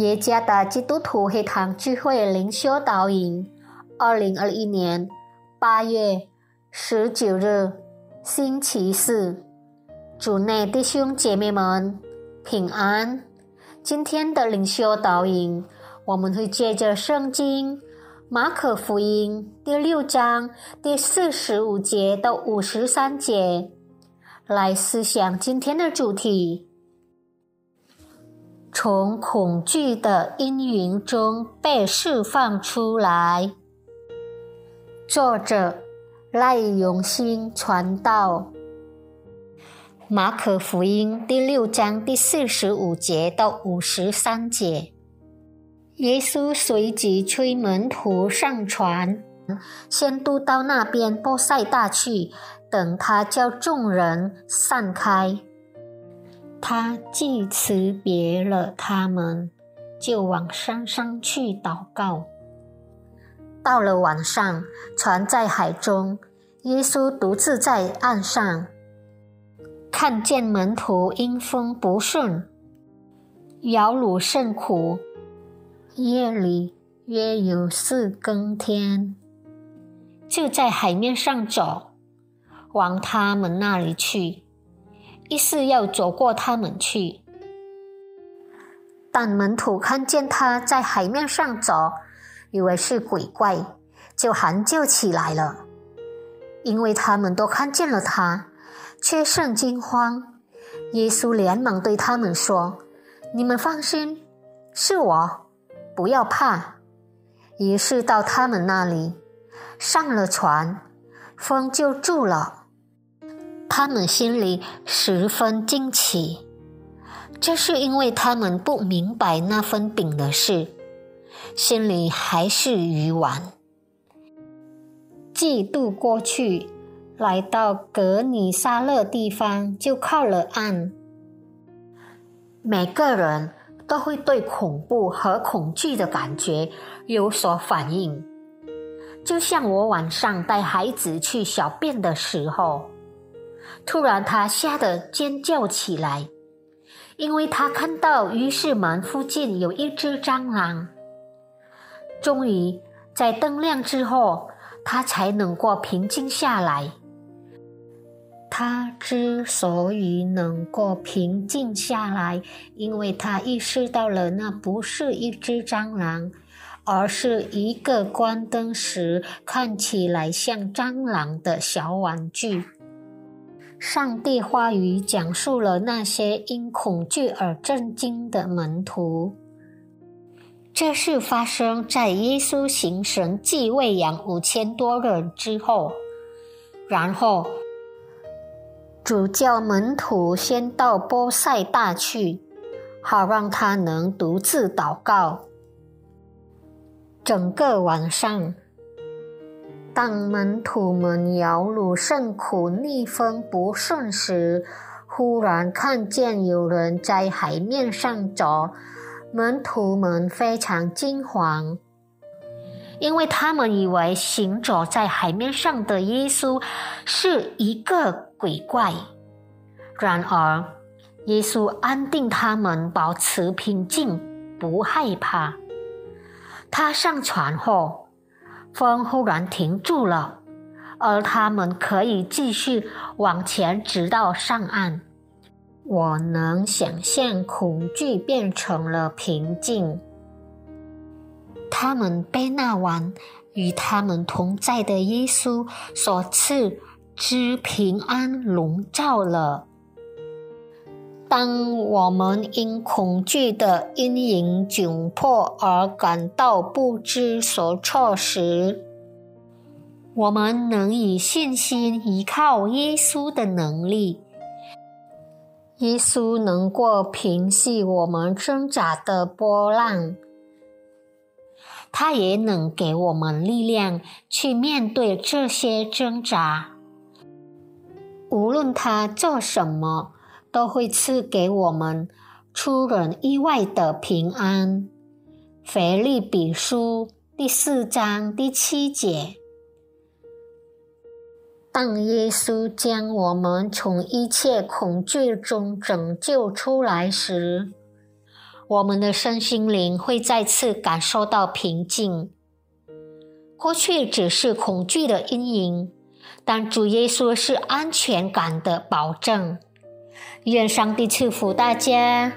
耶加达基督徒黑堂聚会灵修导引，二零二一年八月十九日，星期四，主内弟兄姐妹们平安。今天的灵修导引，我们会借着圣经马可福音第六章第四十五节到五十三节来思想今天的主题。从恐惧的阴云中被释放出来。作者赖永新传道。马可福音第六章第四十五节到五十三节，耶稣随即催门徒上船，先渡到那边波塞大去，等他叫众人散开。他既辞别了他们，就往山上去祷告。到了晚上，船在海中，耶稣独自在岸上，看见门徒因风不顺，摇橹甚苦。夜里约有四更天，就在海面上走，往他们那里去。意思要走过他们去，但门徒看见他在海面上走，以为是鬼怪，就喊叫起来了。因为他们都看见了他，却甚惊慌。耶稣连忙对他们说：“你们放心，是我，不要怕。”于是到他们那里，上了船，风就住了。他们心里十分惊奇，这是因为他们不明白那份饼的事，心里还是愚顽。季度过去，来到格尼沙勒地方，就靠了岸。每个人都会对恐怖和恐惧的感觉有所反应，就像我晚上带孩子去小便的时候。突然，他吓得尖叫起来，因为他看到浴室门附近有一只蟑螂。终于，在灯亮之后，他才能够平静下来。他之所以能够平静下来，因为他意识到了那不是一只蟑螂，而是一个关灯时看起来像蟑螂的小玩具。上帝话语讲述了那些因恐惧而震惊的门徒。这是发生在耶稣行神迹喂养五千多人之后。然后，主教门徒先到波塞大去，好让他能独自祷告。整个晚上。当门徒们摇橹甚苦、逆风不顺时，忽然看见有人在海面上走，门徒们非常惊慌，因为他们以为行走在海面上的耶稣是一个鬼怪。然而，耶稣安定他们，保持平静，不害怕。他上船后。风忽然停住了，而他们可以继续往前，直到上岸。我能想象恐惧变成了平静。他们被那晚与他们同在的耶稣所赐之平安笼罩了。当我们因恐惧的阴影窘迫而感到不知所措时，我们能以信心依靠耶稣的能力。耶稣能过平息我们挣扎的波浪，他也能给我们力量去面对这些挣扎。无论他做什么。都会赐给我们出人意外的平安。腓利比书第四章第七节。当耶稣将我们从一切恐惧中拯救出来时，我们的身心灵会再次感受到平静。过去只是恐惧的阴影，但主耶稣是安全感的保证。愿上帝赐福大家。